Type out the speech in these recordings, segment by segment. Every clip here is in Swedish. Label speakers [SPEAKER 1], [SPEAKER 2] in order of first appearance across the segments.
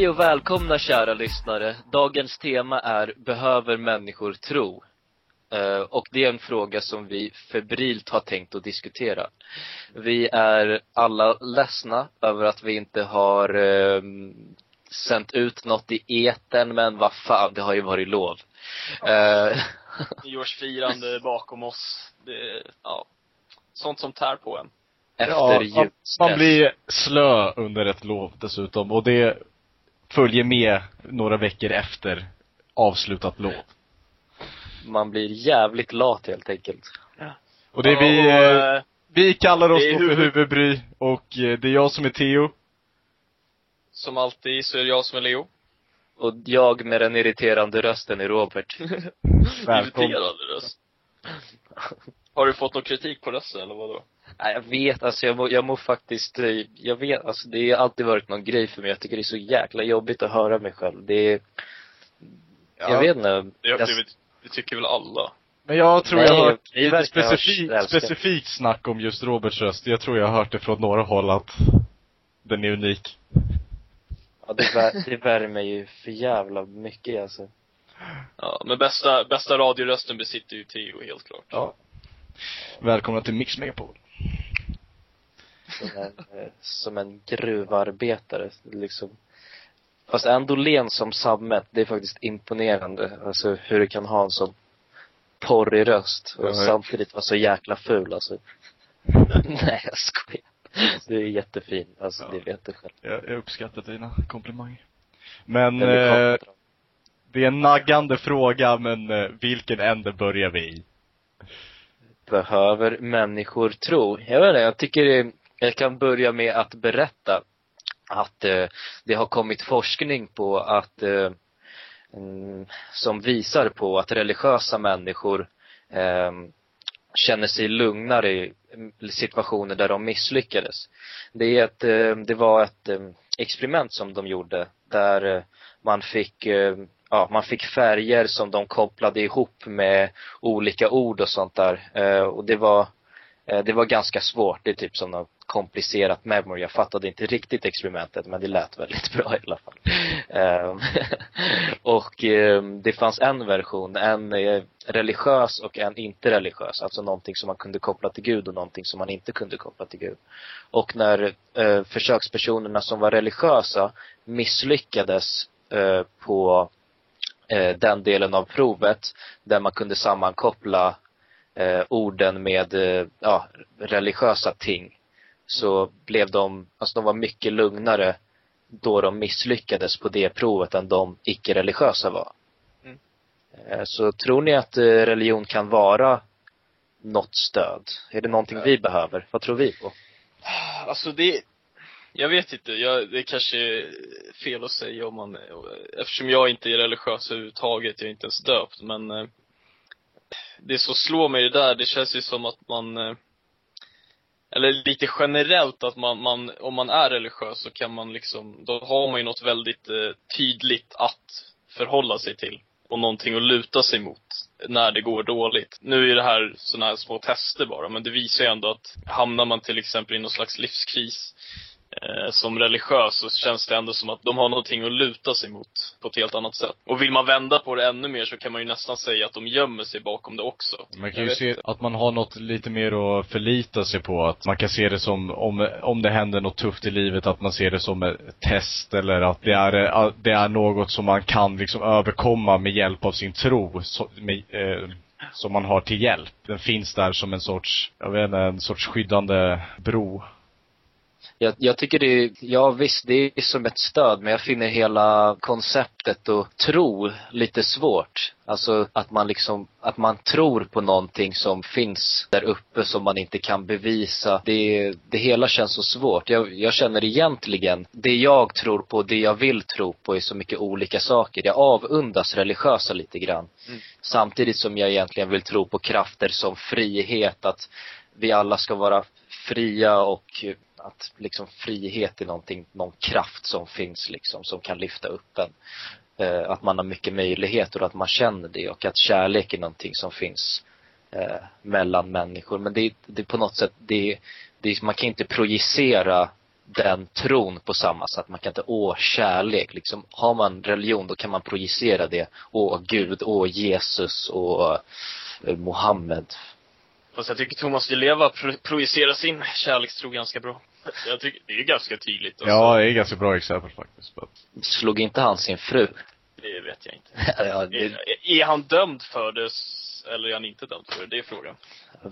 [SPEAKER 1] Hej och välkomna kära lyssnare. Dagens tema är Behöver människor tro? Eh, och det är en fråga som vi febrilt har tänkt att diskutera. Vi är alla ledsna över att vi inte har eh, sänt ut något i eten men vad fan, det har ju varit lov. Eh,
[SPEAKER 2] Nyårsfirande bakom oss. Det, ja. Sånt som tär på en.
[SPEAKER 1] efter
[SPEAKER 3] Ja, man, man blir slö under ett lov dessutom och det följer med några veckor efter avslutat lov.
[SPEAKER 1] Man blir jävligt lat helt enkelt.
[SPEAKER 3] Och det är vi,
[SPEAKER 2] Ja, och,
[SPEAKER 3] eh,
[SPEAKER 2] eh,
[SPEAKER 3] vi kallar oss då för
[SPEAKER 2] huvud-
[SPEAKER 3] huvudbry och eh, det är jag som är Theo.
[SPEAKER 2] Som alltid så är det jag som är Leo.
[SPEAKER 1] Och jag med den irriterande rösten är Robert.
[SPEAKER 3] Välkommen.
[SPEAKER 2] Irriterande röst. Har du fått någon kritik på rösten eller vadå?
[SPEAKER 1] Nej, jag vet, alltså jag mår, jag mår faktiskt, eh, jag vet, alltså det har alltid varit någon grej för mig. Jag tycker det är så jäkla jobbigt att höra mig själv. Det är, jag vet inte.
[SPEAKER 2] Det,
[SPEAKER 1] jag,
[SPEAKER 2] det, det tycker väl alla.
[SPEAKER 3] Men jag tror
[SPEAKER 1] Nej,
[SPEAKER 3] jag har hört lite
[SPEAKER 1] älskat.
[SPEAKER 3] specifikt snack om just Roberts röst. Jag tror jag har hört det från några håll att den är unik.
[SPEAKER 1] ja, det, vär, det värmer ju för jävla mycket alltså.
[SPEAKER 2] Ja, men bästa, bästa radiorösten besitter ju Theo helt klart.
[SPEAKER 3] Ja. Välkomna till Mix Megapol.
[SPEAKER 1] Som en, eh, som en gruvarbetare liksom. Fast ändå len som sammet, det är faktiskt imponerande. Alltså hur du kan ha en sån porrig röst och
[SPEAKER 3] ja.
[SPEAKER 1] samtidigt vara så jäkla ful alltså. Nej jag skojar. Du är jättefin, alltså
[SPEAKER 3] Ja.
[SPEAKER 1] det vet du själv.
[SPEAKER 3] Jag, jag uppskattar dina komplimanger. Men, eh, det är en naggande fråga, men eh, vilken ände börjar vi i?
[SPEAKER 1] Behöver människor tro? Jag vet inte, jag tycker det, jag kan börja med att berätta att eh, det har kommit forskning på att eh, mm, som visar på att religiösa människor eh, känner sig lugnare i mm, situationer där de misslyckades. Det, är ett, eh, det var ett eh, experiment som de gjorde där eh, man fick eh, ja, man fick färger som de kopplade ihop med olika ord och sånt där. Eh, och det var, eh, det var ganska svårt. Det är typ som något komplicerat memory. Jag fattade inte riktigt experimentet men det lät väldigt bra i alla fall. Eh, och eh, det fanns en version, en eh, religiös och en inte religiös. Alltså någonting som man kunde koppla till Gud och någonting som man inte kunde koppla till Gud. Och när eh, försökspersonerna som var religiösa misslyckades eh, på eh, den delen av provet där man kunde sammankoppla eh, orden med eh, ja, religiösa ting så blev de, alltså de var mycket lugnare då de misslyckades på det provet än de icke-religiösa var.
[SPEAKER 2] Mm.
[SPEAKER 1] Eh, Så tror ni att eh, religion kan vara något stöd? Är det någonting vi behöver? Vad tror vi på?
[SPEAKER 2] Alltså det, jag vet inte, jag, det kanske är fel att säga om man, eftersom jag inte är religiös överhuvudtaget, jag är inte ens döpt, men eh, det som slår mig det där, det känns ju som att man, eh, eller lite generellt att man, man, om man är religiös så kan man liksom, då har man ju något väldigt eh, tydligt att förhålla sig till. Och någonting att luta sig mot när det går dåligt. Nu är det här sådana här små tester bara, men det visar ju ändå att hamnar man till exempel i någon slags livskris eh, som religiös så känns det ändå som att de har någonting att luta sig mot på ett helt annat sätt. Och vill man vända på det ännu mer så kan man ju nästan säga att de gömmer sig bakom det också.
[SPEAKER 3] Man kan ju se
[SPEAKER 2] inte.
[SPEAKER 3] att man har något lite mer att förlita sig på. Att man kan se det som, om, om det händer något tufft i livet, att man ser det som ett test eller att det är, det är något som man kan liksom överkomma med hjälp av sin tro. Så, med, eh, som man har till hjälp. Den finns där som en sorts, jag vet inte, en sorts skyddande bro.
[SPEAKER 1] Jag, jag tycker det är, ja visst det är som ett stöd men jag finner hela konceptet och tro lite svårt. Alltså att man liksom, att man tror på någonting som finns där uppe som man inte kan bevisa. Det, det hela känns så svårt. Jag, jag känner egentligen, det jag tror på, det jag vill tro på är så mycket olika saker. Jag avundas religiösa lite grann.
[SPEAKER 2] Mm.
[SPEAKER 1] Samtidigt som jag egentligen vill tro på krafter som frihet, att vi alla ska vara fria och att liksom frihet är någonting, någon kraft som finns liksom, som kan lyfta upp en. Eh, att man har mycket möjligheter och att man känner det och att kärlek är någonting som finns eh, mellan människor. Men det, det är på något sätt, det, det, man kan inte projicera den tron på samma sätt. Man kan inte, åh, kärlek, liksom. Har man religion då kan man projicera det. Åh, Gud, åh, Jesus och eh, Mohammed.
[SPEAKER 2] Fast jag tycker Thomas Di Leva pro projicerar sin kärlekstro ganska bra. Jag tycker, det är ganska tydligt. Alltså.
[SPEAKER 3] Ja, det är ganska bra exempel faktiskt.
[SPEAKER 1] Slog inte han sin fru?
[SPEAKER 2] Det vet jag inte.
[SPEAKER 1] ja, det,
[SPEAKER 2] Är, är han dömd för det, eller är han inte dömd för det? Det är frågan.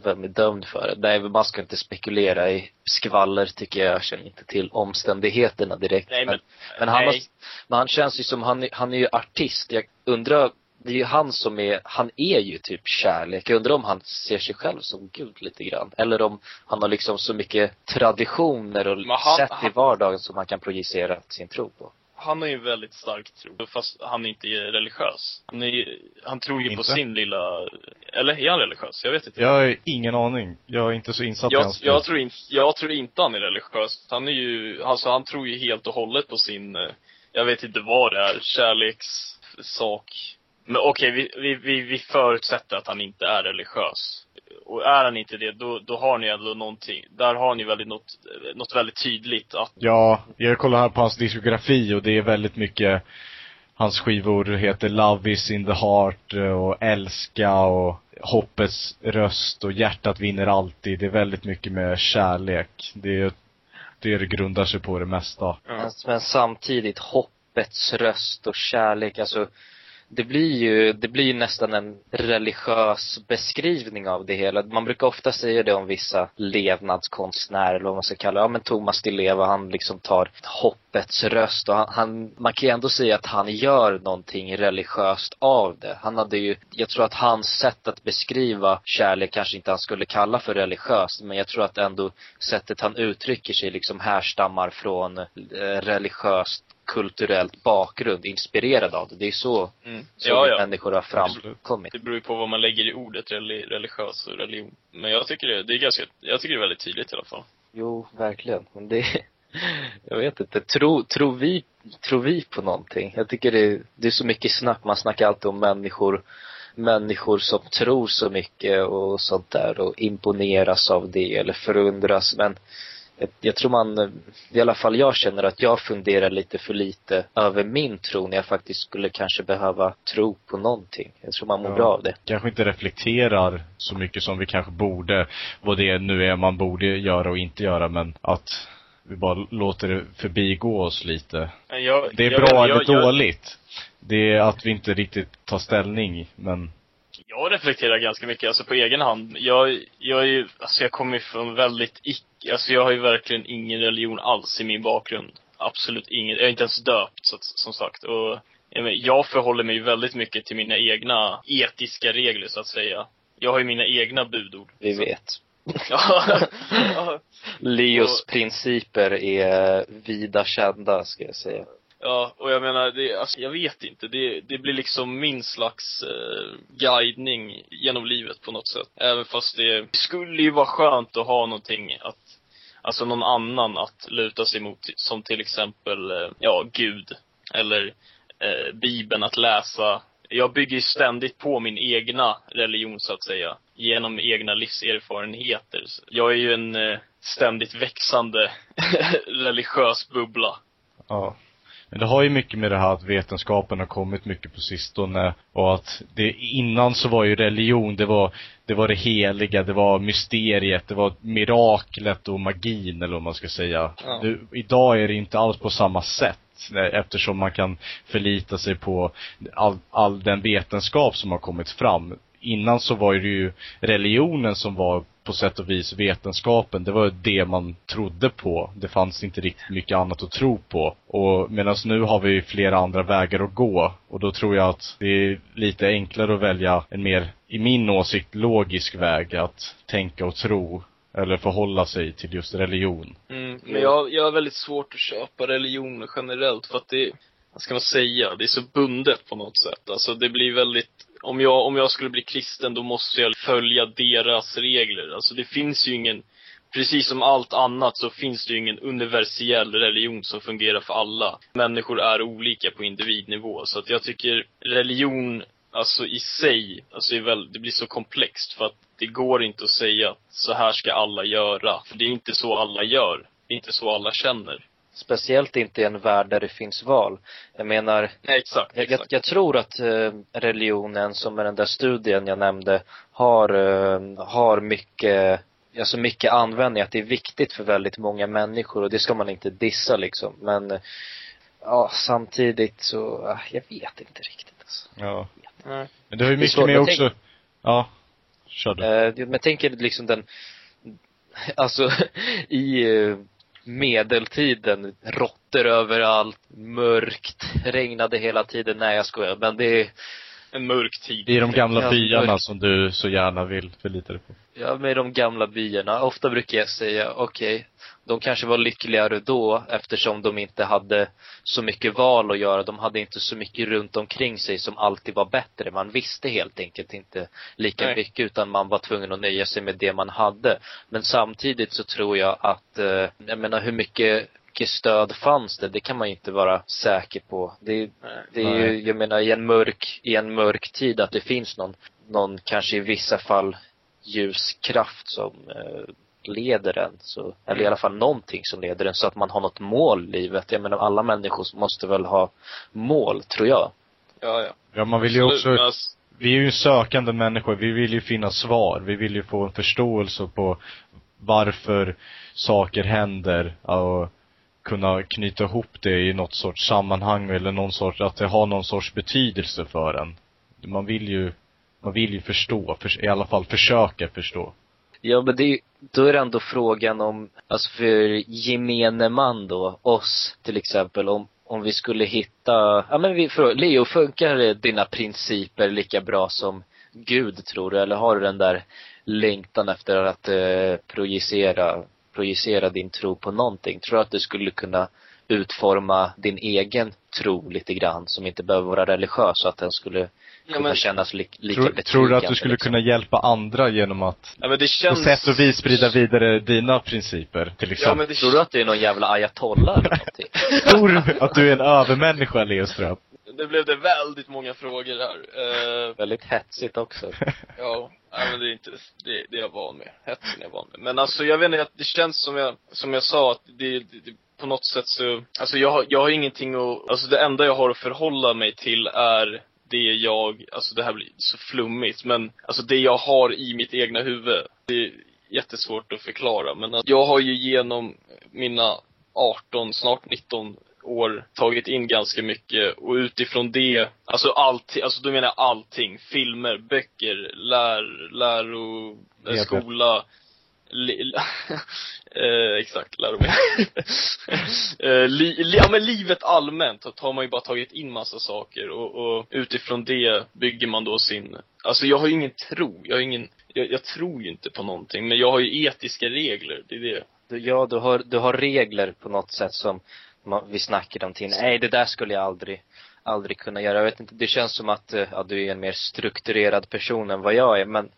[SPEAKER 1] vem är dömd för det? Nej, men man ska inte spekulera i skvaller, tycker jag. Jag känner inte till omständigheterna direkt.
[SPEAKER 2] Nej, men,
[SPEAKER 1] men han,
[SPEAKER 2] nej.
[SPEAKER 1] har, men han känns ju som, han, är- han är ju artist. Jag undrar, det är ju han som är, han är ju typ kärlek. Jag undrar om han ser sig själv som Gud lite grann. Eller om han har liksom så mycket traditioner och
[SPEAKER 2] han-
[SPEAKER 1] sätt i
[SPEAKER 2] han-
[SPEAKER 1] vardagen som han kan projicera sin tro på.
[SPEAKER 2] Han har ju en väldigt stark tro, fast han inte är religiös. Han, är, han tror ju på
[SPEAKER 3] Inte?
[SPEAKER 2] sin lilla, eller är han religiös? Jag vet inte.
[SPEAKER 3] Jag har ingen aning. Jag är inte så insatt i
[SPEAKER 2] Jag,
[SPEAKER 3] hans
[SPEAKER 2] jag, tror inte, jag tror inte han är religiös. Han är ju, alltså han tror ju helt och hållet på sin, eh, jag vet inte vad det är, kärlekssak. Men okej, vi, vi, vi, vi förutsätter att han inte är religiös. Och är han inte det, då, då har ni ändå någonting, där har ni väldigt något, något väldigt tydligt att
[SPEAKER 3] Ja, jag kollar här på hans diskografi och det är väldigt mycket Hans skivor heter Love is in the heart och Älska och Hoppets röst och Hjärtat vinner alltid. Det är väldigt mycket med kärlek. Det är det det grundar sig på det mesta.
[SPEAKER 1] Men, men samtidigt, hoppets röst och kärlek, alltså det blir ju, det blir ju nästan en religiös beskrivning av det hela. Man brukar ofta säga det om vissa levnadskonstnärer, eller vad man ska kalla det. Ja men Thomas Di Leva, han liksom tar hoppets röst och han, han, man kan ju ändå säga att han gör någonting religiöst av det. Han hade ju, jag tror att hans sätt att beskriva kärlek kanske inte han skulle kalla för religiöst, men jag tror att ändå sättet han uttrycker sig liksom härstammar från eh, religiöst kulturellt bakgrund, inspirerad av det. Det är så,
[SPEAKER 2] Mm.
[SPEAKER 1] så
[SPEAKER 2] Ja, ja.
[SPEAKER 1] människor har framkommit.
[SPEAKER 2] Det beror ju på vad man lägger i ordet reli- religiös och religion. Men jag tycker det, det är ganska, jag tycker det är väldigt tydligt i alla fall.
[SPEAKER 1] Jo, verkligen. Men det, jag vet inte. Tror, tror vi, tror vi på någonting? Jag tycker det, det är så mycket snack. Man snackar alltid om människor, människor som tror så mycket och sånt där och imponeras av det eller förundras. Men jag, tror man, i alla fall jag känner att jag funderar lite för lite över min tro när jag faktiskt skulle kanske behöva tro på någonting. Jag tror man mår
[SPEAKER 3] Ja.
[SPEAKER 1] bra av det.
[SPEAKER 3] Kanske inte reflekterar så mycket som vi kanske borde, vad det nu är man borde göra och inte göra, men att vi bara låter det förbigå oss lite.
[SPEAKER 2] Jag,
[SPEAKER 3] Det är
[SPEAKER 2] jag
[SPEAKER 3] bra eller
[SPEAKER 2] jag, jag,
[SPEAKER 3] dåligt. Det är att vi inte riktigt tar ställning, men
[SPEAKER 2] jag reflekterar ganska mycket, alltså på egen hand. Jag, jag är ju, alltså jag kommer från väldigt icke, alltså jag har ju verkligen ingen religion alls i min bakgrund. Absolut ingen. Jag är inte ens döpt, så, som sagt. Och jag, förhåller mig ju väldigt mycket till mina egna etiska regler, så att säga. Jag har ju mina egna budord.
[SPEAKER 1] Vi
[SPEAKER 2] Så-
[SPEAKER 1] vet. Leos principer är vida kända, ska jag säga.
[SPEAKER 2] Ja, och jag menar, det, alltså, jag vet inte. Det, det blir liksom min slags eh, guidning genom livet på något sätt. Även fast det, det skulle ju vara skönt att ha någonting att, alltså någon annan att luta sig mot. Som till exempel, eh, ja, Gud. Eller eh, Bibeln att läsa. Jag bygger ju ständigt på min egna religion så att säga. Genom egna livserfarenheter. Jag är ju en eh, ständigt växande religiös bubbla.
[SPEAKER 3] Ja. Men det har ju mycket med det här att vetenskapen har kommit mycket på sistone och att det, innan så var ju religion, det var, det var det heliga, det var mysteriet, det var miraklet och magin eller vad man ska säga.
[SPEAKER 1] Ja.
[SPEAKER 3] Det, idag är det inte alls på samma sätt eftersom man kan förlita sig på all, all den vetenskap som har kommit fram. Innan så var det ju religionen som var på sätt och vis vetenskapen. Det var det man trodde på. Det fanns inte riktigt mycket annat att tro på. Och medan nu har vi flera andra vägar att gå. Och då tror jag att det är lite enklare att välja en mer, i min åsikt, logisk väg att tänka och tro. Eller förhålla sig till just religion.
[SPEAKER 2] Mm, men jag, jag har väldigt svårt att köpa religion generellt för att det, vad ska man säga, det är så bundet på något sätt. Alltså det blir väldigt, om jag, om jag skulle bli kristen då måste jag följa deras regler. Alltså det finns ju ingen, precis som allt annat så finns det ju ingen universell religion som fungerar för alla. Människor är olika på individnivå. Så att jag tycker religion, alltså i sig, alltså är väl, det blir så komplext för att det går inte att säga att så här ska alla göra. För det är inte så alla gör. det är inte så alla känner.
[SPEAKER 1] Speciellt inte i en värld där det finns val. Jag menar,
[SPEAKER 2] Nej, exakt,
[SPEAKER 1] jag, jag,
[SPEAKER 2] exakt.
[SPEAKER 1] jag tror att eh, religionen, som är den där studien jag nämnde, har, eh, har mycket, alltså mycket användning, att det är viktigt för väldigt många människor och det ska man inte dissa liksom. Men, ja, samtidigt så, ah, jag vet inte riktigt alltså.
[SPEAKER 3] Ja.
[SPEAKER 2] Nej.
[SPEAKER 3] Men det har ju mycket med också, ja. Kör du.
[SPEAKER 1] Eh, men jag tänker liksom den, alltså i eh, medeltiden, råttor överallt, mörkt, regnade hela tiden. Nej jag skojar, men det är,
[SPEAKER 2] en mörk tid.
[SPEAKER 3] I de gamla
[SPEAKER 1] Ja,
[SPEAKER 3] byarna som du så gärna vill förlita dig på.
[SPEAKER 1] ja med de gamla byarna, ofta brukar jag säga, okej, de kanske var lyckligare då eftersom de inte hade så mycket val att göra. De hade inte så mycket runt omkring sig som alltid var bättre. Man visste helt enkelt inte lika
[SPEAKER 2] Nej.
[SPEAKER 1] mycket utan man var tvungen att nöja sig med det man hade. Men samtidigt så tror jag att, eh, jag menar hur mycket mycket stöd fanns det? Det kan man ju inte vara säker på. Det, det är ju, jag menar i en mörk, i en mörk tid att det finns någon, någon kanske i vissa fall ljuskraft som eh, leder en. Så, eller i alla fall någonting som leder en så att man har något mål i livet. Jag menar alla människor måste väl ha mål, tror jag.
[SPEAKER 2] Ja, ja.
[SPEAKER 3] Ja, man vill ju också,
[SPEAKER 2] alltså-
[SPEAKER 3] vi är ju sökande människor. Vi vill ju finna svar. Vi vill ju få en förståelse på varför saker händer och kunna knyta ihop det i något sorts sammanhang eller någon sorts, att det har någon sorts betydelse för en. Man vill ju, man vill ju förstå, för, i alla fall försöka förstå.
[SPEAKER 1] Ja men det är, då är det ändå frågan om, alltså för gemene man då, oss till exempel, om, om vi skulle hitta, ja men vi, frågar, Leo, funkar dina principer lika bra som Gud tror du? Eller har du den där längtan efter att eh, projicera, projicera din tro på någonting? Tror du att du skulle kunna utforma din egen tro lite grann, som inte behöver vara religiös, så att den skulle
[SPEAKER 2] Ja,
[SPEAKER 1] kunna
[SPEAKER 2] men,
[SPEAKER 1] kännas li, lika
[SPEAKER 3] Tror, tror du att du
[SPEAKER 1] betryggande,
[SPEAKER 3] skulle
[SPEAKER 1] liksom?
[SPEAKER 3] kunna hjälpa andra genom att
[SPEAKER 2] ja, men det
[SPEAKER 3] på
[SPEAKER 2] känns...
[SPEAKER 3] sätt och vis sprida vidare dina principer, till
[SPEAKER 2] Ja,
[SPEAKER 3] exempel?
[SPEAKER 2] men det
[SPEAKER 1] Tror du att du är någon jävla ayatollah eller någonting?
[SPEAKER 3] Tror du att du är en övermänniska, Leo Ström?
[SPEAKER 2] Det blev det väldigt många frågor här. Eh,
[SPEAKER 1] Väldigt hetsigt också.
[SPEAKER 2] ja, nej, men det är inte, det, det är jag van med. Hetsen är jag van med. Men alltså jag vet inte, att det känns som jag, som jag sa att det, det, det på något sätt så, alltså jag har, jag har ingenting att, alltså det enda jag har att förhålla mig till är det jag, alltså det här blir så flummigt, men alltså det jag har i mitt egna huvud. Det är jättesvårt att förklara, men att jag har ju genom mina 18, snart 19 år tagit in ganska mycket och utifrån det, alltså allting, alltså då menar jag allting. Filmer, böcker, lär, läro, eh, skola, li, eh, exakt, läromedel. eh, li, li, ja men livet allmänt har- har man ju bara tagit in massa saker och, och utifrån det bygger man då sin, alltså jag har ju ingen tro, jag har ingen, jag, jag tror ju inte på någonting, men jag har ju etiska regler, det är det.
[SPEAKER 1] Ja, du har, du har regler på något sätt som vi snackade om till. Nej, det där skulle jag aldrig, aldrig kunna göra. Jag vet inte, det känns som att eh, ja, du är en mer strukturerad person än vad jag är, men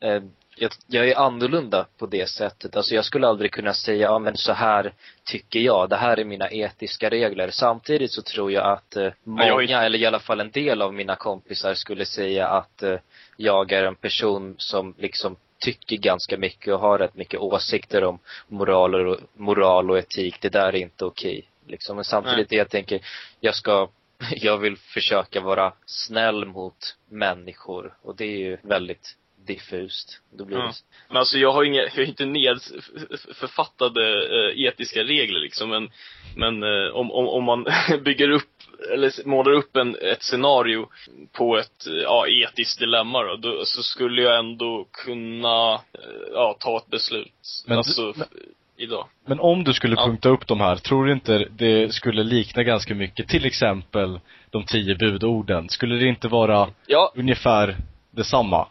[SPEAKER 1] eh, jag, jag är annorlunda på det sättet. Alltså jag skulle aldrig kunna säga, ja men så här tycker jag, det här är mina etiska regler. Samtidigt så tror jag att eh, många,
[SPEAKER 2] är-
[SPEAKER 1] eller i alla fall en del av mina kompisar skulle säga att eh, jag är en person som liksom tycker ganska mycket och har rätt mycket åsikter om moral och, moral och etik. Det där är inte okej. Liksom. Men samtidigt jag tänker, jag ska, jag vill försöka vara snäll mot människor och det är ju väldigt diffust. Då blir
[SPEAKER 2] Ja.
[SPEAKER 1] det
[SPEAKER 2] Men alltså jag har inga, jag har inte nedförfattade eh, etiska regler liksom, men, men eh, om, om, om man bygger upp, eller målar upp en, ett scenario på ett, eh, ja, etiskt dilemma då, då, så skulle jag ändå kunna, eh, ja, ta ett beslut.
[SPEAKER 3] Men
[SPEAKER 2] alltså,
[SPEAKER 3] du-
[SPEAKER 2] f- idag.
[SPEAKER 3] Men om du skulle
[SPEAKER 2] Ja.
[SPEAKER 3] punkta upp de här, tror du inte det skulle likna ganska mycket, till exempel de tio budorden? Skulle det inte vara
[SPEAKER 2] Ja,
[SPEAKER 3] ungefär detsamma?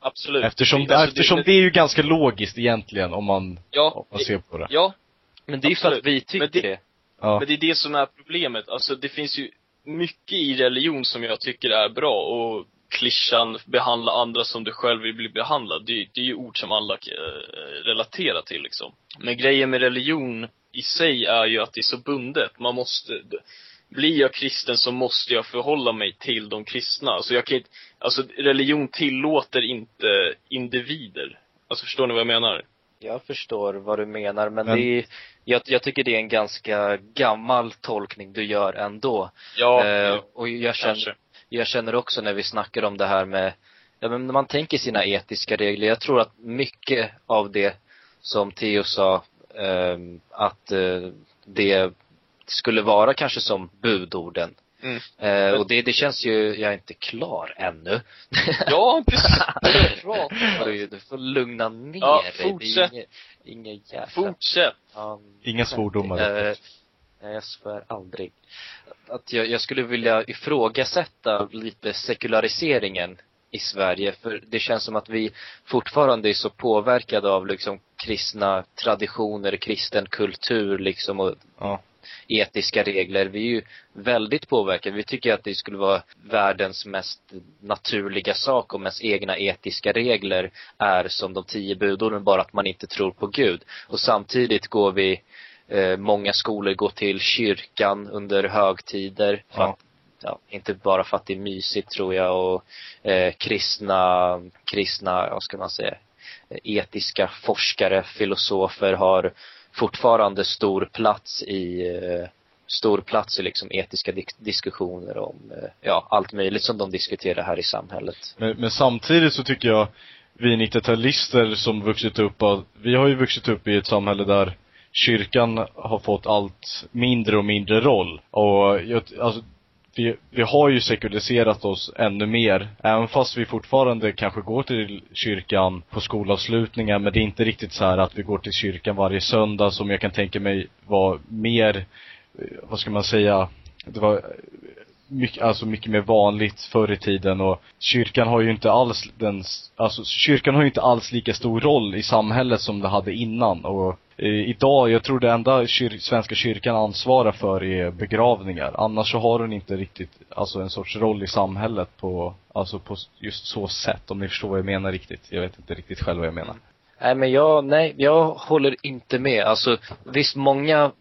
[SPEAKER 2] absolut.
[SPEAKER 3] Eftersom,
[SPEAKER 2] Alltså,
[SPEAKER 3] eftersom det är ju ganska logiskt egentligen om man,
[SPEAKER 2] ja,
[SPEAKER 3] om man ser på det.
[SPEAKER 2] ja,
[SPEAKER 1] Men det är ju för att
[SPEAKER 2] Absolut.
[SPEAKER 1] vi tycker
[SPEAKER 2] Men det-
[SPEAKER 1] det.
[SPEAKER 3] Ja.
[SPEAKER 2] Men det är det som är problemet. Alltså det finns ju mycket i religion som jag tycker är bra och klyschan behandla andra som du själv vill bli behandlad. Det, det är ju ord som alla eh, relaterar till liksom. Men grejen med religion i sig är ju att det är så bundet. Man måste, blir jag kristen så måste jag förhålla mig till de kristna. Alltså jag kan inte, alltså religion tillåter inte individer. Alltså förstår ni vad jag menar?
[SPEAKER 1] jag förstår vad du menar men,
[SPEAKER 3] Men-
[SPEAKER 1] det är, jag, jag tycker det är en ganska gammal tolkning du gör ändå.
[SPEAKER 2] Ja,
[SPEAKER 1] eh, och jag känner,
[SPEAKER 2] kanske.
[SPEAKER 1] Jag känner också när vi snackar om det här med, ja men när man tänker sina etiska regler, jag tror att mycket av det som Theo sa, ehm, att eh, det skulle vara kanske som budorden.
[SPEAKER 2] Mm.
[SPEAKER 1] Eh, och det, det känns ju, jag är inte klar ännu.
[SPEAKER 2] Ja, precis.
[SPEAKER 1] Du, du får lugna ner
[SPEAKER 2] Ja,
[SPEAKER 1] dig. Det är
[SPEAKER 2] fortsätt.
[SPEAKER 1] inget, inget jävla
[SPEAKER 2] Fortsätt.
[SPEAKER 1] Ja,
[SPEAKER 3] Inga svordomar.
[SPEAKER 1] Eh, Nej, jag svär aldrig. Att jag, jag skulle vilja ifrågasätta lite sekulariseringen i Sverige, för det känns som att vi fortfarande är så påverkade av liksom kristna traditioner, kristen kultur liksom och
[SPEAKER 3] Ja.
[SPEAKER 1] etiska regler. Vi är ju väldigt påverkade. Vi tycker att det skulle vara världens mest naturliga sak och mest egna etiska regler är som de tio budorden, bara att man inte tror på Gud. Och samtidigt går vi, eh, många skolor går till kyrkan under högtider. För
[SPEAKER 3] Ja.
[SPEAKER 1] att, ja, inte bara för att det är mysigt tror jag och eh, kristna, kristna, vad ska man säga, etiska forskare, filosofer har fortfarande stor plats i eh, stor plats i liksom etiska dik- diskussioner om eh, ja, allt möjligt som de diskuterar här i samhället.
[SPEAKER 3] Men, men samtidigt så tycker jag, vi 90-talister som vuxit upp, vi har ju vuxit upp i ett samhälle där kyrkan har fått allt mindre och mindre roll. Och jag, alltså, vi, vi har ju sekulariserat oss ännu mer, även fast vi fortfarande kanske går till kyrkan på skolavslutningar, men det är inte riktigt så här att vi går till kyrkan varje söndag som jag kan tänka mig var mer, eh, vad ska man säga, det var eh, mycket, alltså mycket mer vanligt förr i tiden. Och kyrkan har ju inte alls den, alltså kyrkan har ju inte alls lika stor roll i samhället som det hade innan. Och Eh, idag, jag tror det enda kyr, svenska kyrkan ansvarar för är begravningar. Annars så har hon inte riktigt, alltså en sorts roll i samhället på, alltså på just så sätt, om ni förstår vad jag menar riktigt. Jag vet inte riktigt själv vad jag menar.
[SPEAKER 1] Nej men jag, nej, jag håller inte med. Alltså visst många,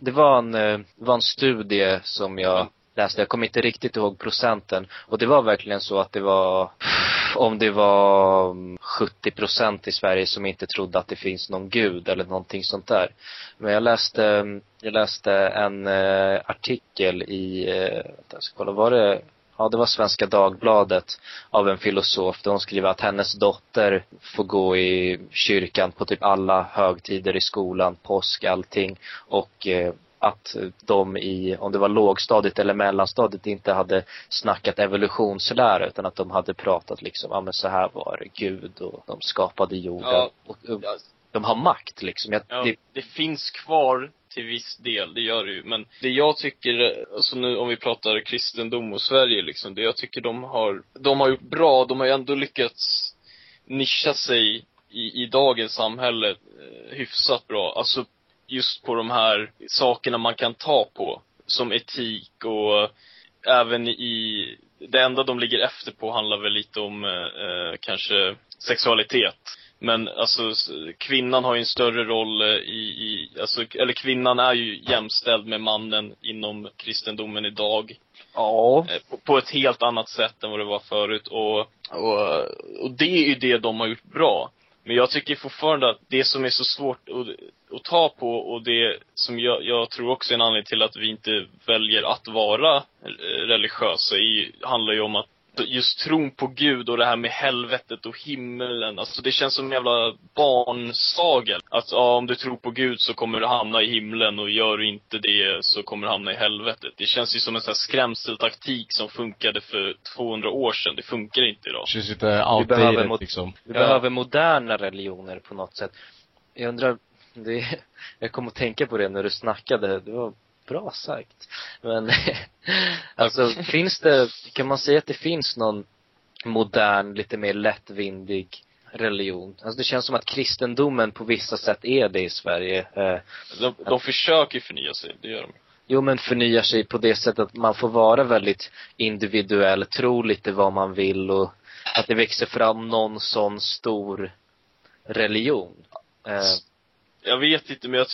[SPEAKER 1] det var en, eh, det var en studie som jag läste, jag kommer inte riktigt ihåg procenten. Och det var verkligen så att det var, om det var 70 procent i Sverige som inte trodde att det finns någon gud eller någonting sånt där. Men jag läste, jag läste en eh, artikel i, eh, vänta, jag ska kolla, var det Ja, det var Svenska Dagbladet av en filosof där hon skriver att hennes dotter får gå i kyrkan på typ alla högtider i skolan, påsk, allting. Och eh, att de i, om det var lågstadiet eller mellanstadiet, inte hade snackat evolutionslära utan att de hade pratat liksom, ja men så här var Gud och de skapade jorden.
[SPEAKER 2] Ja.
[SPEAKER 1] Och, och de har makt liksom. Jag,
[SPEAKER 2] Ja,
[SPEAKER 1] det,
[SPEAKER 2] det finns kvar till viss del, det gör det ju. Men det jag tycker, alltså nu om vi pratar kristendom och Sverige liksom, det jag tycker de har, de har gjort bra, de har ju ändå lyckats nischa sig i, i dagens samhälle eh, hyfsat bra. Alltså just på de här sakerna man kan ta på. Som etik och även i, det enda de ligger efter på handlar väl lite om eh, eh, kanske sexualitet. Men alltså, kvinnan har ju en större roll eh, i, i, alltså, eller kvinnan är ju jämställd med mannen inom kristendomen idag.
[SPEAKER 1] ja.
[SPEAKER 2] Eh, på, på ett helt annat sätt än vad det var förut. Och, och, och det är ju det de har gjort bra. Men jag tycker fortfarande att det som är så svårt att, att ta på och det som jag, jag tror också är en anledning till att vi inte väljer att vara religiösa är, handlar ju om att just tron på Gud och det här med helvetet och himmelen, alltså det känns som en jävla barnsaga. Att ja, om du tror på Gud så kommer du hamna i himlen och gör du inte det så kommer du hamna i helvetet. Det känns ju som en sån här skrämseltaktik som funkade för 200 år sedan. Det funkar inte idag.
[SPEAKER 3] Det känns lite outdated liksom.
[SPEAKER 1] Vi
[SPEAKER 2] Ja.
[SPEAKER 1] behöver moderna religioner på något sätt. Jag undrar, det, jag kom att tänka på det när du snackade, det var bra sagt. Men, alltså finns det, kan man säga att det finns någon modern, lite mer lättvindig religion? Alltså det känns som att kristendomen på vissa sätt är det i Sverige. Eh,
[SPEAKER 2] De, de försöker förnya sig, det gör de.
[SPEAKER 1] Jo men förnyar sig på det sättet att man får vara väldigt individuell, tro lite vad man vill och att det växer fram någon sån stor religion. Eh,
[SPEAKER 2] Jag vet inte, men jag,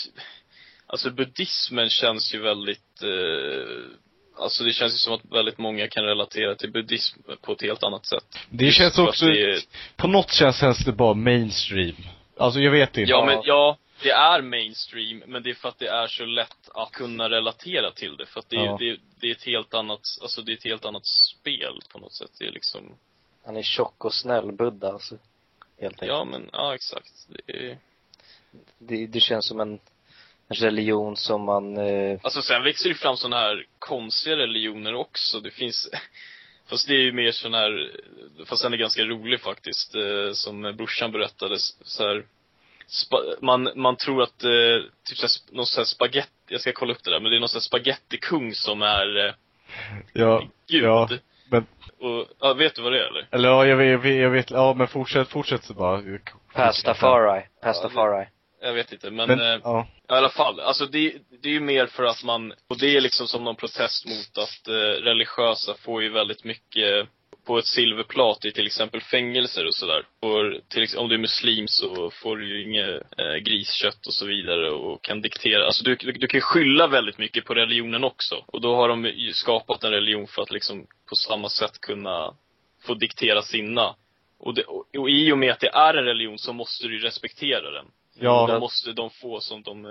[SPEAKER 2] alltså buddhismen känns ju väldigt, eh, alltså det känns ju som att väldigt många kan relatera till buddhism på ett helt annat sätt.
[SPEAKER 3] Det
[SPEAKER 2] Just
[SPEAKER 3] känns också,
[SPEAKER 2] det är-
[SPEAKER 3] på något sätt känns det bara mainstream. Alltså jag vet inte.
[SPEAKER 2] Ja, men ja, det är mainstream, men det är för att det är så lätt att kunna relatera till det. För att det, är,
[SPEAKER 3] Ja.
[SPEAKER 2] det, det är ett helt annat, alltså det är ett helt annat spel på något sätt. Det är liksom,
[SPEAKER 1] Han är tjock och snäll, Buddha alltså. Helt enkelt.
[SPEAKER 2] ja men, ja exakt. Det är,
[SPEAKER 1] Det, det känns som en religion som man, eh,
[SPEAKER 2] alltså sen växer det fram sådana här konstiga religioner också. Det finns, fast det är ju mer sån här, fast den är ganska rolig faktiskt, eh, som brorsan berättade, så här, spa, man, man tror att, eh, typ såhär, någon sån här spaghetti, jag ska kolla upp det där, men det är någon sån här spagettikung som är eh,
[SPEAKER 3] Ja,
[SPEAKER 2] gud.
[SPEAKER 3] ja, men,
[SPEAKER 2] Och, ja, vet du vad det är eller?
[SPEAKER 3] eller ja, jag vet, jag vet, jag vet, ja men fortsätt, fortsätt bara.
[SPEAKER 1] Pastafari. Pastafari.
[SPEAKER 2] Jag vet inte, men,
[SPEAKER 3] Men,
[SPEAKER 2] eh,
[SPEAKER 3] ja.
[SPEAKER 2] i alla fall. Alltså det, det är ju mer för att man, och det är liksom som någon protest mot att eh, religiösa får ju väldigt mycket på ett silverplat i till exempel fängelser och sådär. Om du är muslim så får du ju inget eh, griskött och så vidare och kan diktera. Alltså du, du, du kan skylla väldigt mycket på religionen också. Och då har de ju skapat en religion för att liksom på samma sätt kunna få diktera sina. Och, det, och, och i och med att det är en religion så måste du ju respektera den.
[SPEAKER 3] Ja.
[SPEAKER 2] Då måste de få som de eh,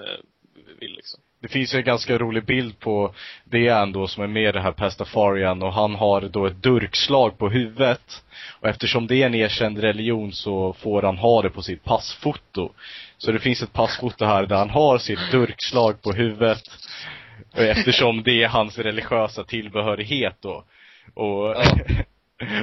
[SPEAKER 2] vill liksom.
[SPEAKER 3] Det finns ju en ganska rolig bild på det ändå som är med i det här Pastafarian och han har då ett durkslag på huvudet. Och eftersom det är en erkänd religion så får han ha det på sitt passfoto. Så det finns ett passfoto här där han har sitt durkslag på huvudet. Och Eftersom det är hans religiösa tillbehörighet då. Och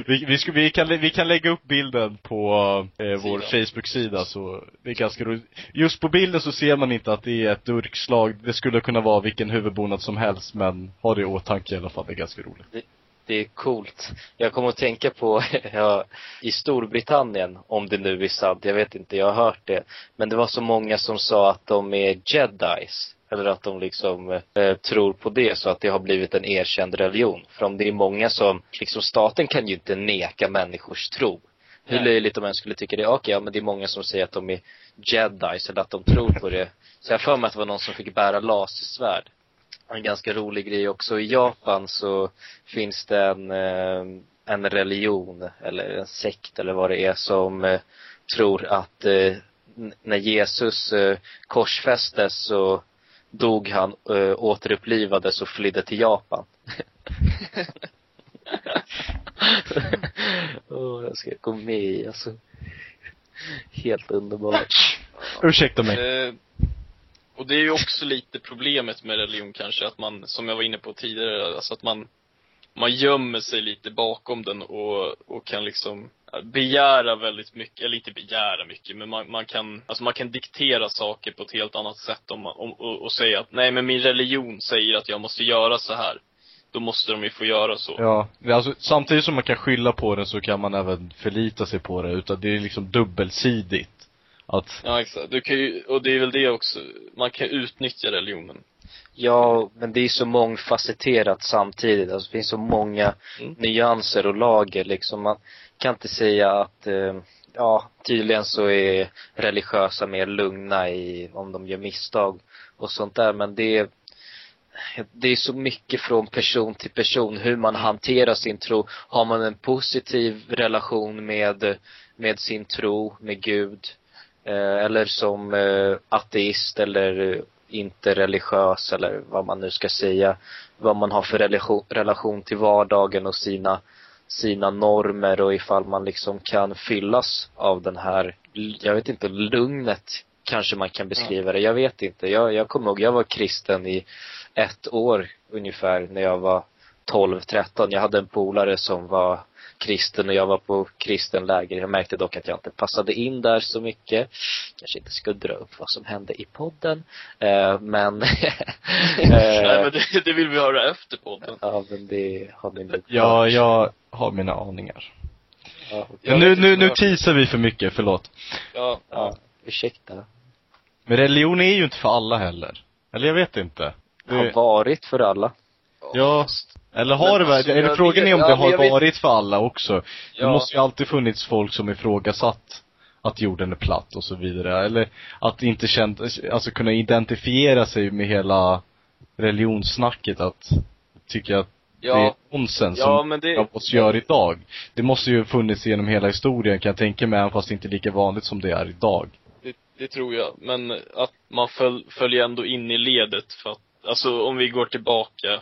[SPEAKER 3] vi, vi, ska, vi, kan, vi kan lägga upp bilden på eh, vår. Facebook-sida så det är ganska roligt. Just på bilden så ser man inte att det är ett durkslag. Det skulle kunna vara vilken huvudbonad som helst men ha det i åtanke i alla fall. Det är ganska roligt.
[SPEAKER 1] Det är coolt. Jag kommer att tänka på, ja, i Storbritannien, om det nu är sant, jag vet inte, jag har hört det. Men det var så många som sa att de är jedis. Eller att de liksom eh, tror på det så att det har blivit en erkänd religion. För om det är många som, liksom staten kan ju inte neka människors tro. Hur löjligt om en skulle tycka det, okej, ja men det är många som säger att de är jedis eller att de tror på det. Så jag för mig att det var någon som fick bära lasersvärd. En ganska rolig grej också. I Japan så finns det en, eh, en religion eller en sekt eller vad det är som eh, tror att eh, när Jesus korsfästes så dog han, eh, återupplivades och flydde till Japan. Åh, jag ska gå med alltså. Helt underbart.
[SPEAKER 3] Ursäkta mig.
[SPEAKER 2] Eh, och det är ju också lite problemet med religion kanske, att man, som jag var inne på tidigare, alltså att man, man gömmer sig lite bakom den och, och kan liksom begära väldigt mycket, eller inte begära mycket, men man, man kan, alltså man kan diktera saker på ett helt annat sätt om man, om, och, och säga att nej men min religion säger att jag måste göra så här. Då måste de ju få göra så.
[SPEAKER 3] Ja, alltså, samtidigt som man kan skylla på den så kan man även förlita sig på det. Utan det är liksom dubbelsidigt. Att,
[SPEAKER 2] Ja, exakt. Du kan ju, och det är väl det också, man kan utnyttja religionen.
[SPEAKER 1] Ja, men det är så mångfacetterat samtidigt. Alltså det finns så många
[SPEAKER 2] Mm.
[SPEAKER 1] nyanser och lager liksom. Man kan inte säga att, eh, ja, tydligen så är religiösa mer lugna i, om de gör misstag och sånt där. Men det är, det är så mycket från person till person hur man hanterar sin tro. Har man en positiv relation med, med sin tro, med Gud, eh, eller som eh, ateist eller inte religiös eller vad man nu ska säga. Vad man har för relation, relation till vardagen och sina, sina normer och ifall man liksom kan fyllas av den här, jag vet inte, lugnet kanske man kan beskriva det. Jag vet inte. Jag, jag kommer ihåg, jag var kristen i ett år ungefär när jag var 12, 13. Jag hade en polare som var kristen och jag var på kristen läger. Jag märkte dock att jag inte passade in där så mycket. Kanske inte ska dra upp vad som hände i podden. Eh, men
[SPEAKER 2] Nej
[SPEAKER 1] eh,
[SPEAKER 2] men det, det vill vi höra efter podden.
[SPEAKER 1] Ja men det har ni nog
[SPEAKER 3] ja,
[SPEAKER 1] hört.
[SPEAKER 3] jag har mina aningar.
[SPEAKER 1] Ja,
[SPEAKER 3] nu, nu, nu teasar vi för mycket, förlåt.
[SPEAKER 2] Ja,
[SPEAKER 1] ja, ursäkta.
[SPEAKER 3] Men religion är ju inte för alla heller. Eller jag vet inte.
[SPEAKER 1] Det har varit för alla.
[SPEAKER 3] ja, eller har
[SPEAKER 2] Men
[SPEAKER 3] det
[SPEAKER 2] alltså,
[SPEAKER 3] varit, är det
[SPEAKER 2] jag
[SPEAKER 3] frågan
[SPEAKER 2] vet-
[SPEAKER 3] är om
[SPEAKER 2] ja,
[SPEAKER 3] det har
[SPEAKER 2] jag vet-
[SPEAKER 3] varit för alla också? Det
[SPEAKER 2] Ja.
[SPEAKER 3] måste ju alltid funnits folk som ifrågasatt att jorden är platt och så vidare. Eller att inte känt, alltså kunna identifiera sig med hela religionssnacket att tycka att det är
[SPEAKER 2] ja,
[SPEAKER 3] nonsens
[SPEAKER 2] ja
[SPEAKER 3] som
[SPEAKER 2] men det,
[SPEAKER 3] av oss gör idag. Det måste ju funnits genom hela historien kan jag tänka mig, även fast det inte är lika vanligt som det är idag.
[SPEAKER 2] det det tror jag. Men att man föl, följer ändå in i ledet för att, alltså om vi går tillbaka,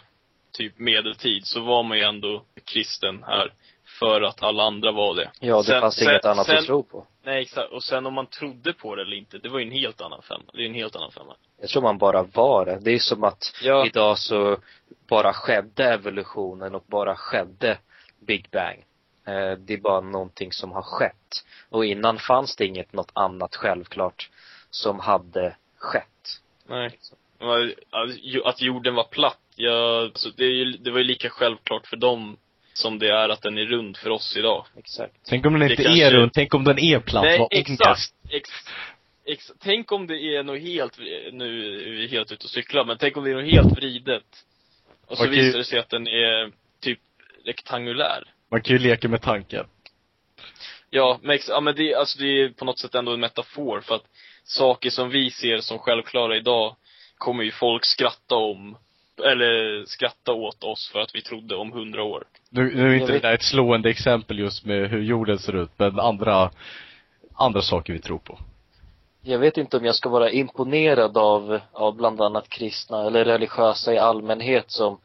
[SPEAKER 2] typ medeltid, så var man ju ändå kristen här. För att alla andra var det.
[SPEAKER 1] Ja, det
[SPEAKER 2] Sen-
[SPEAKER 1] fanns
[SPEAKER 2] sen-
[SPEAKER 1] inget annat
[SPEAKER 2] sen-
[SPEAKER 1] att tro på.
[SPEAKER 2] Nej exakt, och sen om man trodde på det eller inte, det var ju en helt annan femma. Det är en helt annan femma.
[SPEAKER 1] Jag tror man bara var det. Det är som att
[SPEAKER 2] Ja.
[SPEAKER 1] idag så bara skedde evolutionen och bara skedde Big Bang. Eh, Det är bara någonting som har skett. Och innan fanns det inget något annat självklart som hade skett.
[SPEAKER 2] Nej. Att jorden var platt, ja, alltså, det, är ju, det var ju lika självklart för dem som det är att den är rund för oss idag.
[SPEAKER 1] Exakt.
[SPEAKER 3] Tänk om den
[SPEAKER 2] Det
[SPEAKER 3] inte
[SPEAKER 2] kanske-
[SPEAKER 3] är rund, tänk om den är platt,
[SPEAKER 2] Nej, exakt. Ex, ex, tänk om det är något helt, nu är vi helt ute och cyklar, men tänk om det är något helt vridet. Och så
[SPEAKER 3] Okej.
[SPEAKER 2] visar det sig att den är typ rektangulär.
[SPEAKER 3] Man kan ju leka med tanken.
[SPEAKER 2] Ja, men, ex, ja, men det, alltså det är på något sätt ändå en metafor för att saker som vi ser som självklara idag kommer ju folk skratta om, eller skratta åt oss för att vi trodde om hundra år.
[SPEAKER 3] Nu, nu är inte det där ett slående exempel just med hur jorden ser ut, men andra, andra saker vi tror på.
[SPEAKER 1] Jag vet inte om jag ska vara imponerad av, av bland annat kristna eller religiösa i allmänhet som,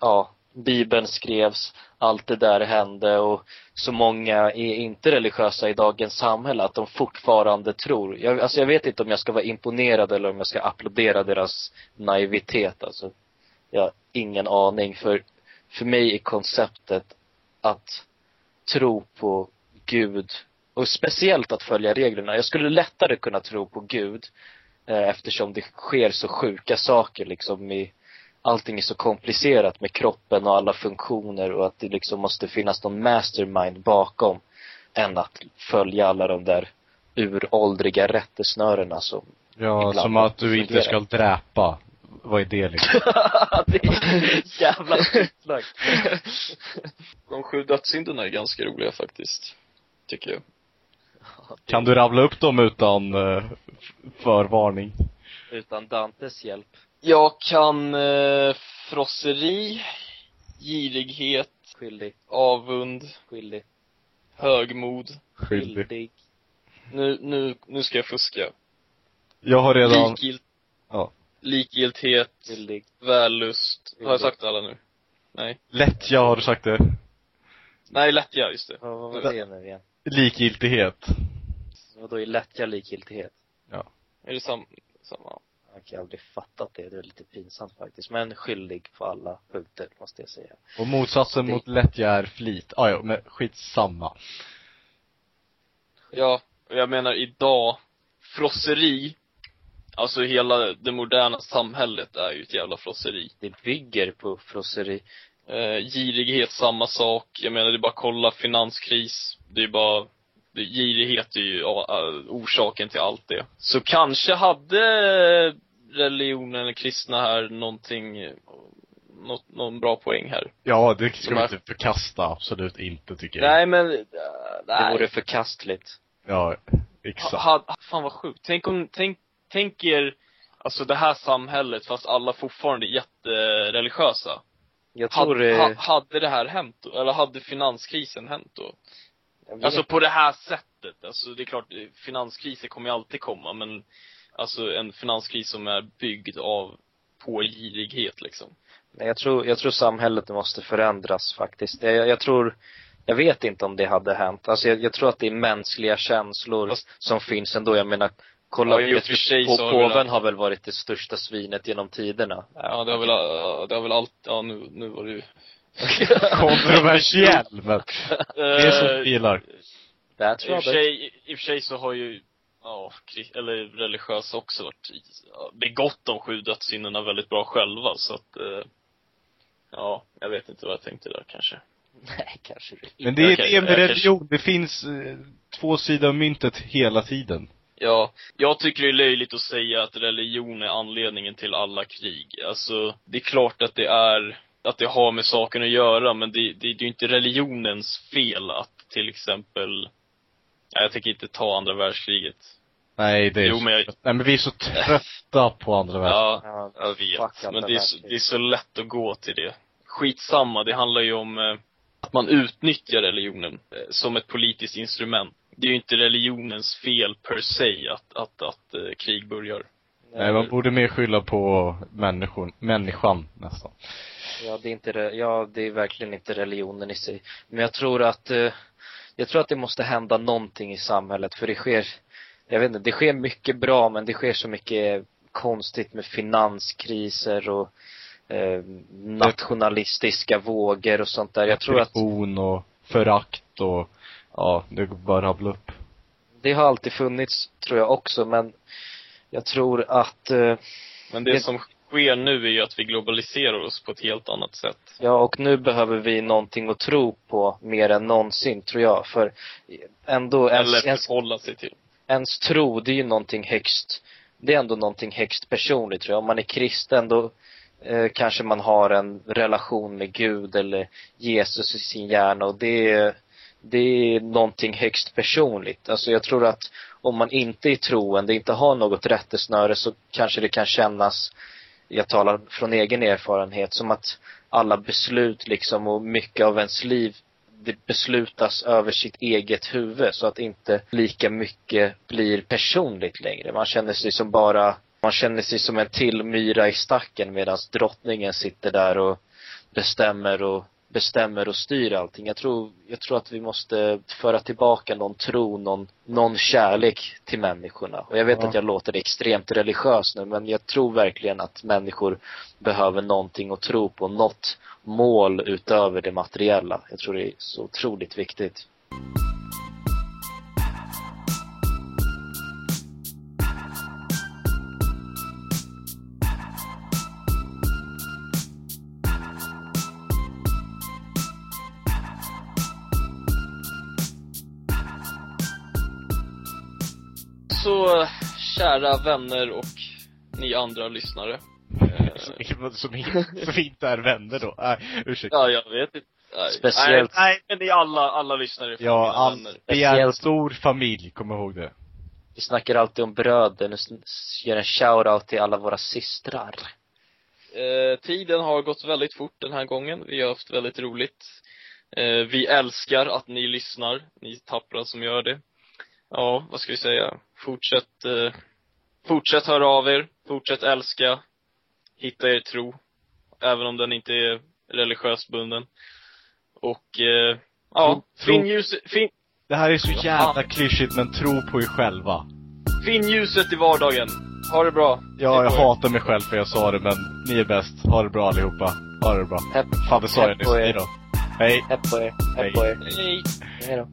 [SPEAKER 1] ja, Bibeln skrevs, allt det där hände och så många är inte religiösa i dagens samhälle att de fortfarande tror. Jag, alltså jag vet inte om jag ska vara imponerad eller om jag ska applådera deras naivitet alltså. Jag har ingen aning för, för mig är konceptet att tro på Gud och speciellt att följa reglerna. Jag skulle lättare kunna tro på Gud eh, eftersom det sker så sjuka saker liksom i allting är så komplicerat med kroppen och alla funktioner och att det liksom måste finnas någon mastermind bakom än att följa alla de där uråldriga rättesnörena som
[SPEAKER 3] Ja, som att du inte ska dräpa. Vad är det liksom?
[SPEAKER 1] det är jävla skitsnack.
[SPEAKER 2] De sju dödssynderna är ganska roliga faktiskt. Tycker jag.
[SPEAKER 3] Kan du rabbla upp dem utan eh, förvarning?
[SPEAKER 1] Utan Dantes hjälp.
[SPEAKER 2] Jag kan eh, frosseri, girighet,
[SPEAKER 1] Skyldig,
[SPEAKER 2] avund,
[SPEAKER 1] skyldig,
[SPEAKER 2] högmod.
[SPEAKER 3] Skyldig.
[SPEAKER 1] skyldig.
[SPEAKER 2] Nu, nu, nu ska jag fuska.
[SPEAKER 3] Jag har redan,
[SPEAKER 2] Likgilt,
[SPEAKER 3] ja.
[SPEAKER 2] Likgilthet,
[SPEAKER 1] skyldig.
[SPEAKER 2] vällust. Har jag sagt alla nu? Nej.
[SPEAKER 3] Lättja har du sagt det.
[SPEAKER 2] Nej, lättja, just det.
[SPEAKER 1] Vad vad var det nu igen?
[SPEAKER 3] Likgiltighet.
[SPEAKER 1] Vadå är lättja likgiltighet?
[SPEAKER 2] Är det sam, samma?
[SPEAKER 1] Jag har aldrig fattat det, det är lite pinsamt faktiskt. Men skyldig på alla punkter, måste jag säga.
[SPEAKER 3] Och motsatsen
[SPEAKER 1] Det-
[SPEAKER 3] mot lättja är flit. Ah, ja, men skitsamma.
[SPEAKER 2] Ja, och jag menar idag, frosseri, alltså hela det moderna samhället är ju ett jävla frosseri.
[SPEAKER 1] Det bygger på frosseri.
[SPEAKER 2] Eh, girighet, samma sak. Jag menar, det är bara att kolla finanskris. Det är bara, det, girighet är ju eh, orsaken till allt det. Så kanske hade religionen eller kristna här någonting, eh, något, någon bra poäng här.
[SPEAKER 3] Ja, det ska
[SPEAKER 2] De
[SPEAKER 3] vi inte förkasta, absolut inte tycker jag.
[SPEAKER 2] Nej men,
[SPEAKER 1] Det
[SPEAKER 2] nej.
[SPEAKER 1] vore förkastligt.
[SPEAKER 3] Ja, exakt.
[SPEAKER 2] Ha, ha, fan vad sjukt. Tänk om, tänk, tänk er, alltså det här samhället fast alla fortfarande är jättereligiösa.
[SPEAKER 1] Jag tror
[SPEAKER 2] Hade,
[SPEAKER 1] det,
[SPEAKER 2] ha, hade det här hänt då? Eller hade finanskrisen hänt då? Alltså på det här sättet. Alltså det är klart, finanskriser kommer ju alltid komma men Alltså en finanskris som är byggd av, på girighet liksom.
[SPEAKER 1] nej, jag tror, jag tror samhället måste förändras faktiskt. Jag, jag tror, jag vet inte om det hade hänt. Alltså jag, jag tror att det är mänskliga känslor
[SPEAKER 2] Fast-
[SPEAKER 1] som finns ändå. Jag menar, kolla,
[SPEAKER 2] Ja, i och för sig
[SPEAKER 1] på,
[SPEAKER 2] så har väl-
[SPEAKER 1] påven har väl varit det största svinet genom tiderna.
[SPEAKER 2] Ja, det har väl, det har väl allt, ja nu, nu var det ju
[SPEAKER 3] Kontroversiell, men det är så
[SPEAKER 2] Eh,
[SPEAKER 3] vi gillar.
[SPEAKER 1] That's
[SPEAKER 2] I och för sig, i och för sig så har ju, ja, eller religiösa också varit, begått de sju dödssynderna väldigt bra själva så att, eh, ja, jag vet inte vad jag tänkte där kanske.
[SPEAKER 1] Nej, kanske det
[SPEAKER 3] Men det är
[SPEAKER 2] Okej,
[SPEAKER 3] det med
[SPEAKER 2] jag kanske-
[SPEAKER 3] religion, det finns eh, två sidor av myntet hela tiden.
[SPEAKER 2] Ja, jag tycker det är löjligt att säga att religion är anledningen till alla krig. Alltså, det är klart att det är, att det har med saken att göra, men det, det, det är ju inte religionens fel att till exempel, nej, jag tänker inte ta andra världskriget.
[SPEAKER 3] Nej, det är
[SPEAKER 2] Jo, men jag-
[SPEAKER 3] Nej men vi är så trötta på andra världskriget.
[SPEAKER 2] Ja,
[SPEAKER 1] Ja,
[SPEAKER 2] jag vet. Men det är, så, det är så lätt att gå till det. Skitsamma, det handlar ju om eh, att man utnyttjar religionen eh, som ett politiskt instrument. det är ju inte religionens fel per se att, att, att eh, krig börjar.
[SPEAKER 3] Nej, man borde mer skylla på människor, människan nästan.
[SPEAKER 1] Ja, det är inte ja, det är verkligen inte religionen i sig. Men jag tror att, eh, jag tror att det måste hända någonting i samhället för det sker, jag vet inte, det sker mycket bra men det sker så mycket konstigt med finanskriser och eh, nationalistiska vågor och sånt där. Jag tror att
[SPEAKER 3] och förakt och, ja, det går bara rabbla upp.
[SPEAKER 1] det har alltid funnits, tror jag också, men jag tror att eh,
[SPEAKER 2] Men det,
[SPEAKER 1] Det-
[SPEAKER 2] som sker nu är ju att vi globaliserar oss på ett helt annat sätt.
[SPEAKER 1] Ja, och nu behöver vi någonting att tro på mer än någonsin, tror jag. För ändå,
[SPEAKER 2] Eller
[SPEAKER 1] ens,
[SPEAKER 2] förhålla sig till.
[SPEAKER 1] ens tro, det är ju någonting högst, det är ändå någonting högst personligt, tror jag. Om man är kristen, då eh, kanske man har en relation med Gud eller Jesus i sin hjärna och det är, det är någonting högst personligt. Alltså jag tror att om man inte är troende, inte har något rättesnöre så kanske det kan kännas, jag talar från egen erfarenhet, som att alla beslut liksom och mycket av ens liv det beslutas över sitt eget huvud så att inte lika mycket blir personligt längre. Man känner sig som bara, man känner sig som en till myra i stacken medan drottningen sitter där och bestämmer och bestämmer och styr allting. Jag tror, jag tror att vi måste föra tillbaka någon tro, någon, någon kärlek till människorna. Och jag vet
[SPEAKER 3] Ja.
[SPEAKER 1] att jag låter extremt religiös nu, men jag tror verkligen att människor behöver någonting att tro på, något mål utöver det materiella. Jag tror det är så otroligt viktigt.
[SPEAKER 2] Kära vänner och ni andra lyssnare. Eh,
[SPEAKER 3] Som, som, som inte är vänner då. Nej, ursäkta.
[SPEAKER 2] ja, jag vet inte. Nej,
[SPEAKER 1] Speciellt-
[SPEAKER 2] Nej, nej, men ni alla, alla lyssnare är
[SPEAKER 3] Ja, all, vi är en
[SPEAKER 1] Speciellt-
[SPEAKER 3] stor familj, kom ihåg det.
[SPEAKER 1] Vi snackar alltid om bröder. Nu ger en shout-out till alla våra systrar.
[SPEAKER 2] Eh, tiden har gått väldigt fort den här gången. Vi har haft väldigt roligt. Eh, vi älskar att ni lyssnar, ni tappra som gör det. Ja, vad ska vi säga? Fortsätt, eh, fortsätt höra av er, fortsätt älska, hitta er tro, även om den inte är religiöst bunden. Och, eh, ja,
[SPEAKER 3] Tro-
[SPEAKER 2] finn ljuset, finn,
[SPEAKER 3] Det här är så
[SPEAKER 2] Ja.
[SPEAKER 3] jävla klyschigt, men tro på er själva.
[SPEAKER 2] finn ljuset i vardagen. Ha det bra.
[SPEAKER 3] Ja, jag
[SPEAKER 2] Hej
[SPEAKER 3] hatar mig själv för jag sa det, men ni är bäst. Ha det bra allihopa. Ha det bra.
[SPEAKER 1] Hepp,
[SPEAKER 3] Fan, det sa jag nyss.
[SPEAKER 1] på er.
[SPEAKER 3] Hejdå. Hej.
[SPEAKER 1] hepp på er.
[SPEAKER 3] Hej.
[SPEAKER 1] Hepp på er.
[SPEAKER 2] Hej.
[SPEAKER 1] Hej då.